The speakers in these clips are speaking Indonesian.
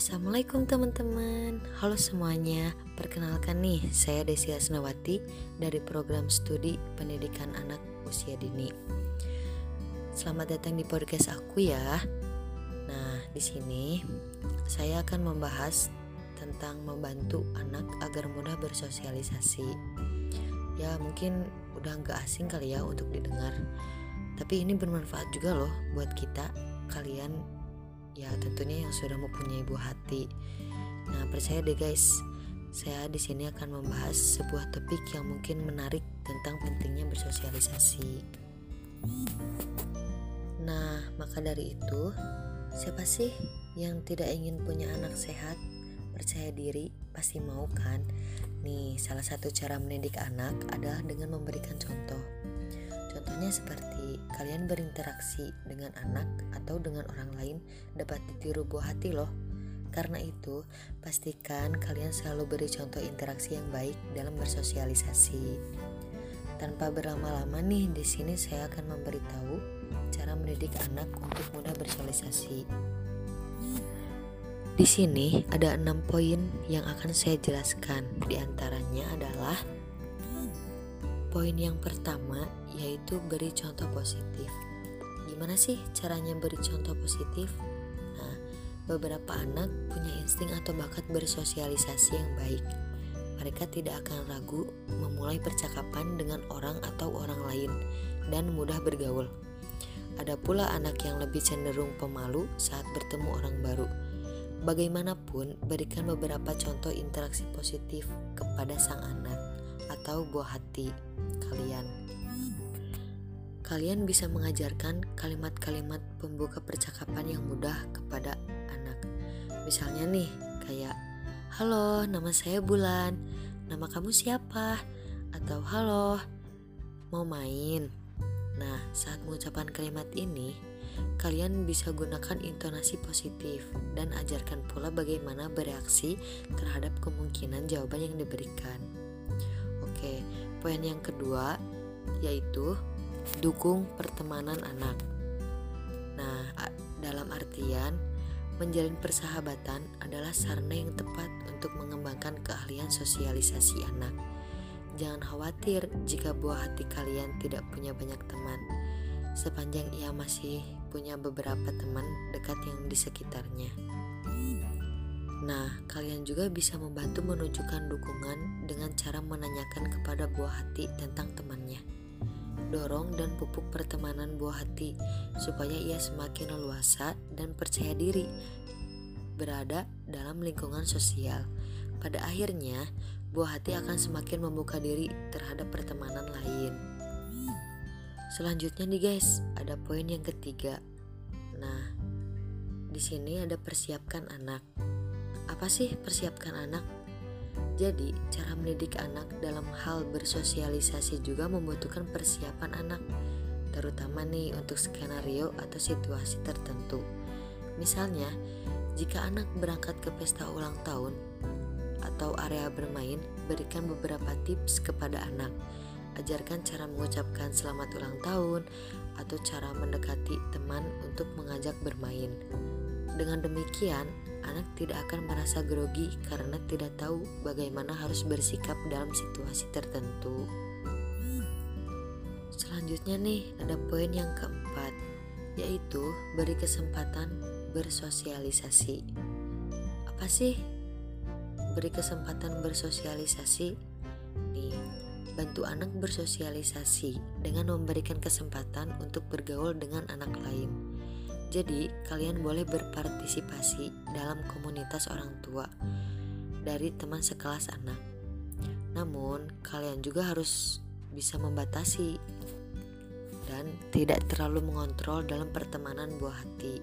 Assalamualaikum teman-teman. Halo semuanya. Perkenalkan nih Saya Desi Asnawati Dari program studi pendidikan anak usia dini. Selamat datang di podcast aku ya. Nah di sini Saya akan membahas Tentang membantu anak agar mudah bersosialisasi. Ya mungkin udah nggak asing kali ya untuk didengar. Tapi ini bermanfaat juga loh buat kita Kalian ya tentunya yang sudah mempunyai buah hati. Nah, percaya deh guys, saya di sini akan membahas sebuah topik yang mungkin menarik tentang pentingnya bersosialisasi. Nah, maka dari itu, siapa sih yang tidak ingin punya anak sehat, percaya diri, pasti mau kan? Nih, salah satu cara mendidik anak adalah dengan memberikan contoh. Contohnya seperti kalian berinteraksi dengan anak atau dengan orang lain dapat ditiru buah hati loh. Karena itu, pastikan kalian selalu beri contoh interaksi yang baik dalam bersosialisasi. Tanpa berlama-lama nih, di sini saya akan memberitahu cara mendidik anak untuk mudah bersosialisasi. Di sini ada enam poin yang akan saya jelaskan. Di antaranya adalah Poin yang pertama yaitu beri contoh positif. Gimana sih caranya beri contoh positif? Nah, beberapa anak punya insting atau bakat bersosialisasi yang baik. Mereka tidak akan ragu memulai percakapan dengan orang atau orang lain dan mudah bergaul. Ada pula anak yang lebih cenderung pemalu saat bertemu orang baru. Bagaimanapun, berikan beberapa contoh interaksi positif kepada sang anak atau buah hati kalian. Kalian bisa mengajarkan kalimat-kalimat pembuka percakapan yang mudah kepada anak. Misalnya nih, kayak Halo, nama saya Bulan. Nama kamu siapa? Atau halo, mau main? Nah, saat mengucapkan kalimat ini, kalian bisa gunakan intonasi positif dan ajarkan pula bagaimana bereaksi terhadap kemungkinan jawaban yang diberikan. Oke, poin yang kedua yaitu dukung pertemanan anak. Nah, dalam artian menjalin persahabatan adalah sarana yang tepat untuk mengembangkan keahlian sosialisasi anak. Jangan khawatir jika buah hati kalian tidak punya banyak teman, sepanjang ia masih punya beberapa teman dekat yang di sekitarnya. Nah, kalian juga bisa membantu menunjukkan dukungan dengan cara menanyakan kepada buah hati tentang temannya. Dorong dan pupuk pertemanan buah hati supaya ia semakin leluasa dan percaya diri berada dalam lingkungan sosial. Pada akhirnya, buah hati akan semakin membuka diri terhadap pertemanan lain. Selanjutnya nih guys, ada poin yang ketiga. Nah, di sini ada persiapkan anak. Apa sih persiapkan anak? Jadi, cara mendidik anak dalam hal bersosialisasi juga membutuhkan persiapan anak, terutama nih untuk skenario atau situasi tertentu. Misalnya, jika anak berangkat ke pesta ulang tahun atau area bermain, berikan beberapa tips kepada anak. Ajarkan cara mengucapkan selamat ulang tahun atau cara mendekati teman untuk mengajak bermain. Dengan demikian, anak tidak akan merasa grogi karena tidak tahu bagaimana harus bersikap dalam situasi tertentu. Selanjutnya nih, ada poin yang keempat, yaitu beri kesempatan bersosialisasi. Apa sih beri kesempatan bersosialisasi? Nih, bantu anak bersosialisasi dengan memberikan kesempatan untuk bergaul dengan anak lain jadi, kalian boleh berpartisipasi dalam komunitas orang tua dari teman sekelas anak. Namun, kalian juga harus bisa membatasi dan tidak terlalu mengontrol dalam pertemanan buah hati.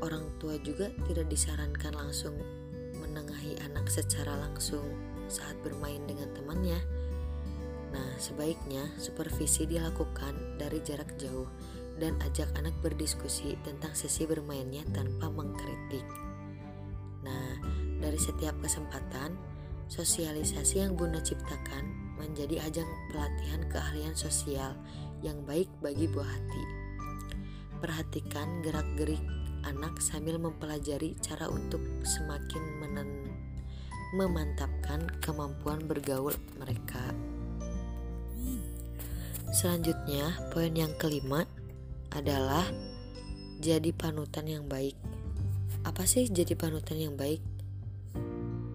Orang tua juga tidak disarankan langsung menengahi anak secara langsung saat bermain dengan temannya. Nah, sebaiknya supervisi dilakukan dari jarak jauh dan ajak anak berdiskusi tentang sesi bermainnya tanpa mengkritik. Nah, dari setiap kesempatan, sosialisasi yang Bunda ciptakan menjadi ajang pelatihan keahlian sosial yang baik bagi buah hati. Perhatikan gerak-gerik anak sambil mempelajari cara untuk semakin menen memantapkan kemampuan bergaul mereka. Selanjutnya, poin yang kelima adalah jadi panutan yang baik. Apa sih jadi panutan yang baik?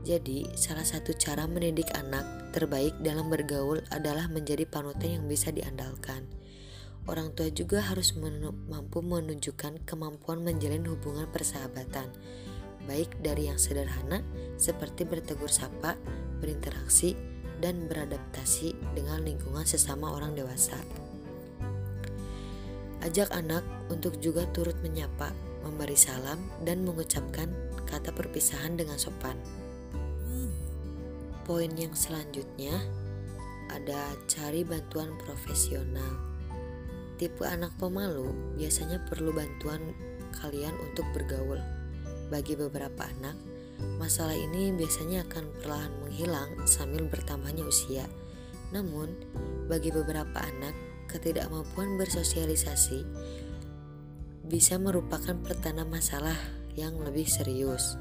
Jadi, salah satu cara mendidik anak terbaik dalam bergaul adalah menjadi panutan yang bisa diandalkan. Orang tua juga harus menu mampu menunjukkan kemampuan menjalin hubungan persahabatan, baik dari yang sederhana seperti bertegur sapa, berinteraksi, dan beradaptasi dengan lingkungan sesama orang dewasa. Ajak anak untuk juga turut menyapa, memberi salam, dan mengucapkan kata perpisahan dengan sopan. Poin yang selanjutnya ada cari bantuan profesional. Tipe anak pemalu biasanya perlu bantuan kalian untuk bergaul. Bagi beberapa anak, masalah ini biasanya akan perlahan menghilang sambil bertambahnya usia. Namun, bagi beberapa anak, ketidakmampuan bersosialisasi bisa merupakan pertanda masalah yang lebih serius.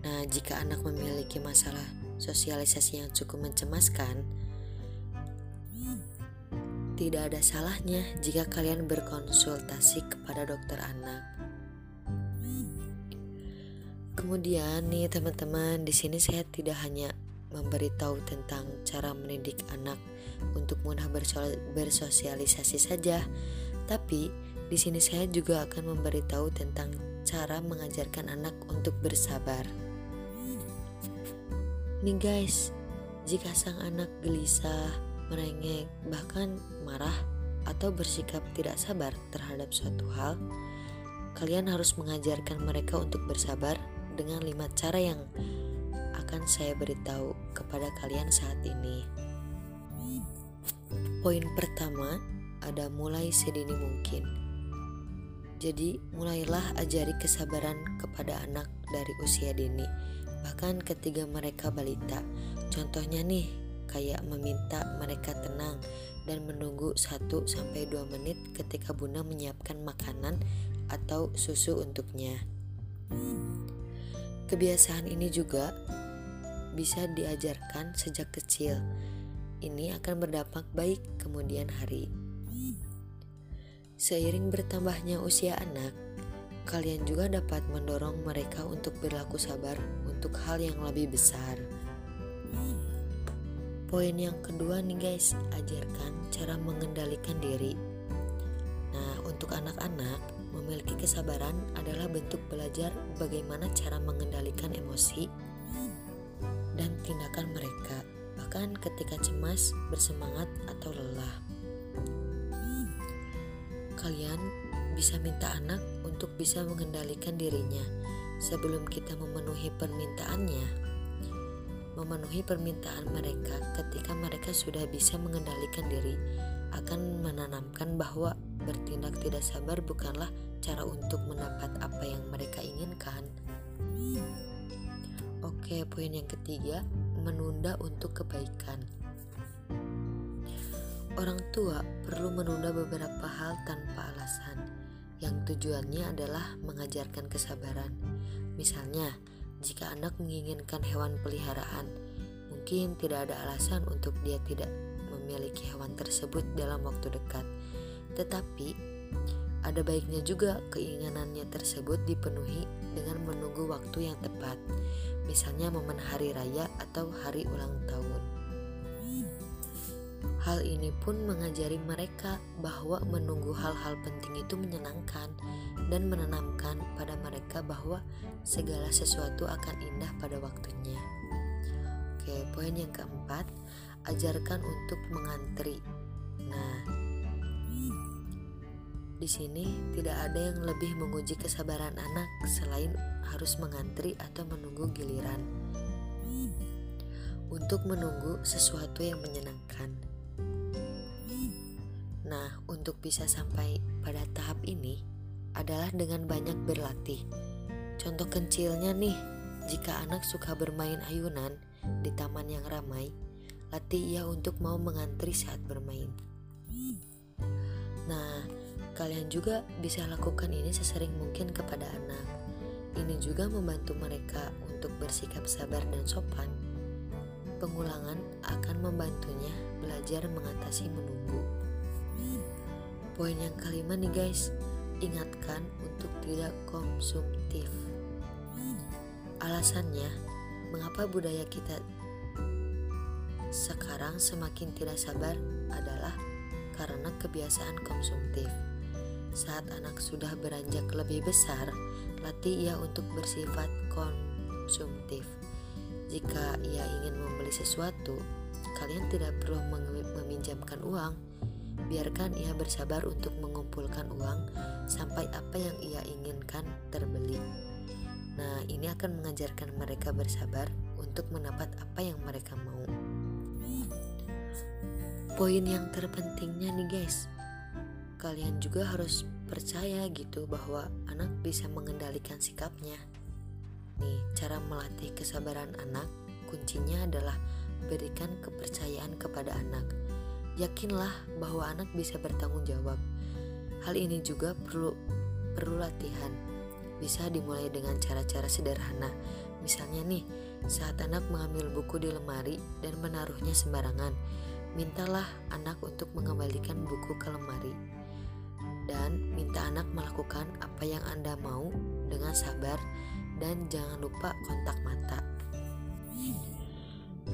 Nah, jika anak memiliki masalah sosialisasi yang cukup mencemaskan, tidak ada salahnya jika kalian berkonsultasi kepada dokter anak. Kemudian nih teman-teman, di sini saya tidak hanya memberitahu tentang cara mendidik anak untuk mudah bersosialisasi saja, tapi di sini saya juga akan memberitahu tentang cara mengajarkan anak untuk bersabar. Nih guys, jika sang anak gelisah, merengek, bahkan marah atau bersikap tidak sabar terhadap suatu hal, kalian harus mengajarkan mereka untuk bersabar dengan lima cara yang akan saya beritahu kepada kalian saat ini. Poin pertama ada mulai sedini mungkin. Jadi, mulailah ajari kesabaran kepada anak dari usia dini bahkan ketika mereka balita. Contohnya nih, kayak meminta mereka tenang dan menunggu 1 sampai 2 menit ketika Bunda menyiapkan makanan atau susu untuknya. Kebiasaan ini juga bisa diajarkan sejak kecil. Ini akan berdampak baik kemudian hari. Seiring bertambahnya usia anak, kalian juga dapat mendorong mereka untuk berlaku sabar untuk hal yang lebih besar. Poin yang kedua nih guys, ajarkan cara mengendalikan diri. Nah, untuk anak-anak, memiliki kesabaran adalah bentuk belajar bagaimana cara mengendalikan emosi dan tindakan mereka, bahkan ketika cemas, bersemangat, atau lelah. Kalian bisa minta anak untuk bisa mengendalikan dirinya sebelum kita memenuhi permintaannya, memenuhi permintaan mereka ketika mereka sudah bisa mengendalikan diri akan menanamkan bahwa bertindak tidak sabar bukanlah cara untuk mendapat apa yang mereka inginkan. Oke, poin yang ketiga, menunda untuk kebaikan. Orang tua perlu menunda beberapa hal tanpa alasan yang tujuannya adalah mengajarkan kesabaran. Misalnya, jika anak menginginkan hewan peliharaan, mungkin tidak ada alasan untuk dia tidak memiliki hewan tersebut dalam waktu dekat. Tetapi, ada baiknya juga keinginannya tersebut dipenuhi dengan menunggu waktu yang tepat, misalnya momen hari raya atau hari ulang tahun. Hal ini pun mengajari mereka bahwa menunggu hal-hal penting itu menyenangkan dan menanamkan pada mereka bahwa segala sesuatu akan indah pada waktunya. Oke, poin yang keempat, ajarkan untuk mengantri. Nah, di sini tidak ada yang lebih menguji kesabaran anak selain harus mengantri atau menunggu giliran. Untuk menunggu sesuatu yang menyenangkan. Nah, untuk bisa sampai pada tahap ini adalah dengan banyak berlatih. Contoh kecilnya nih, jika anak suka bermain ayunan di taman yang ramai, latih ia untuk mau mengantri saat bermain. Nah, Kalian juga bisa lakukan ini sesering mungkin kepada anak. Ini juga membantu mereka untuk bersikap sabar dan sopan. Pengulangan akan membantunya belajar mengatasi menunggu. Poin yang kelima nih guys, ingatkan untuk tidak konsumtif. Alasannya, mengapa budaya kita sekarang semakin tidak sabar adalah karena kebiasaan konsumtif. Saat anak sudah beranjak lebih besar, latih ia untuk bersifat konsumtif. Jika ia ingin membeli sesuatu, kalian tidak perlu meminjamkan uang. Biarkan ia bersabar untuk mengumpulkan uang sampai apa yang ia inginkan terbeli. Nah, ini akan mengajarkan mereka bersabar untuk mendapat apa yang mereka mau. Poin yang terpentingnya nih guys, kalian juga harus percaya gitu bahwa anak bisa mengendalikan sikapnya. Nih, cara melatih kesabaran anak kuncinya adalah berikan kepercayaan kepada anak. Yakinlah bahwa anak bisa bertanggung jawab. Hal ini juga perlu perlu latihan. Bisa dimulai dengan cara-cara sederhana. Misalnya nih, saat anak mengambil buku di lemari dan menaruhnya sembarangan, mintalah anak untuk mengembalikan buku ke lemari dan minta anak melakukan apa yang Anda mau dengan sabar dan jangan lupa kontak mata.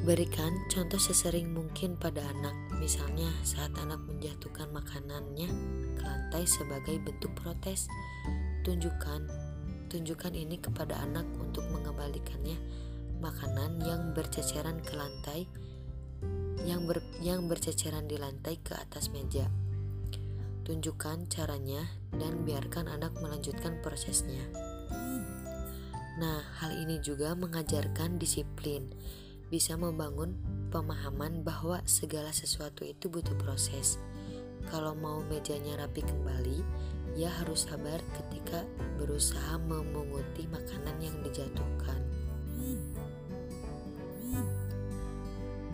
Berikan contoh sesering mungkin pada anak, misalnya saat anak menjatuhkan makanannya ke lantai sebagai bentuk protes. Tunjukkan, tunjukkan ini kepada anak untuk mengembalikannya makanan yang berceceran ke lantai, yang ber, yang berceceran di lantai ke atas meja. Tunjukkan caranya dan biarkan anak melanjutkan prosesnya. Nah, hal ini juga mengajarkan disiplin, bisa membangun pemahaman bahwa segala sesuatu itu butuh proses. Kalau mau mejanya rapi kembali, ia harus sabar ketika berusaha memunguti makanan yang dijatuhkan.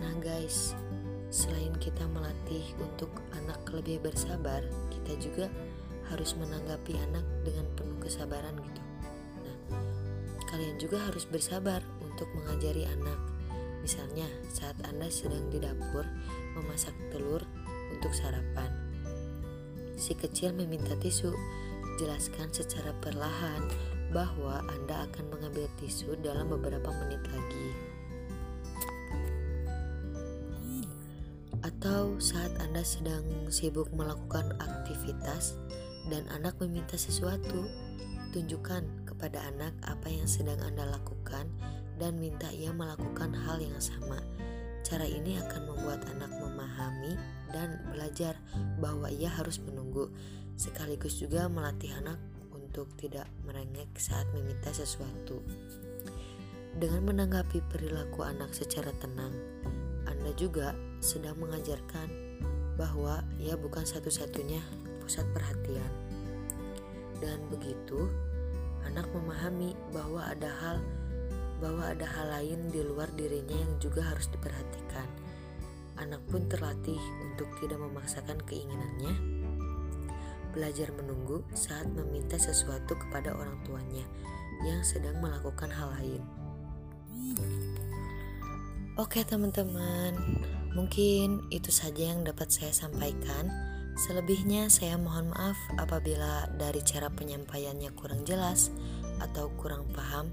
Nah, guys, Selain kita melatih untuk anak lebih bersabar, kita juga harus menanggapi anak dengan penuh kesabaran gitu. Nah, kalian juga harus bersabar untuk mengajari anak. Misalnya, saat Anda sedang di dapur memasak telur untuk sarapan. Si kecil meminta tisu. Jelaskan secara perlahan bahwa Anda akan mengambil tisu dalam beberapa menit lagi. Atau saat Anda sedang sibuk melakukan aktivitas dan anak meminta sesuatu, tunjukkan kepada anak apa yang sedang Anda lakukan dan minta ia melakukan hal yang sama. Cara ini akan membuat anak memahami dan belajar bahwa ia harus menunggu, sekaligus juga melatih anak untuk tidak merengek saat meminta sesuatu. Dengan menanggapi perilaku anak secara tenang, Anda juga sedang mengajarkan bahwa ia bukan satu-satunya pusat perhatian. Dan begitu, anak memahami bahwa ada hal bahwa ada hal lain di luar dirinya yang juga harus diperhatikan. Anak pun terlatih untuk tidak memaksakan keinginannya, belajar menunggu saat meminta sesuatu kepada orang tuanya yang sedang melakukan hal lain. Oke, teman-teman, Mungkin itu saja yang dapat saya sampaikan. Selebihnya saya mohon maaf apabila dari cara penyampaiannya kurang jelas atau kurang paham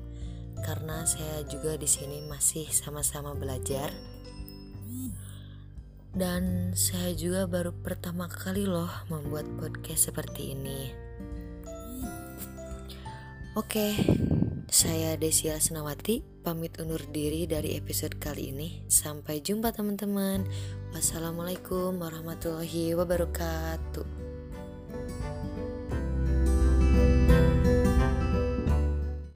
karena saya juga di sini masih sama-sama belajar. Dan saya juga baru pertama kali loh membuat podcast seperti ini. Oke, saya Desia Senawati pamit undur diri dari episode kali ini. Sampai jumpa teman-teman. Wassalamualaikum warahmatullahi wabarakatuh.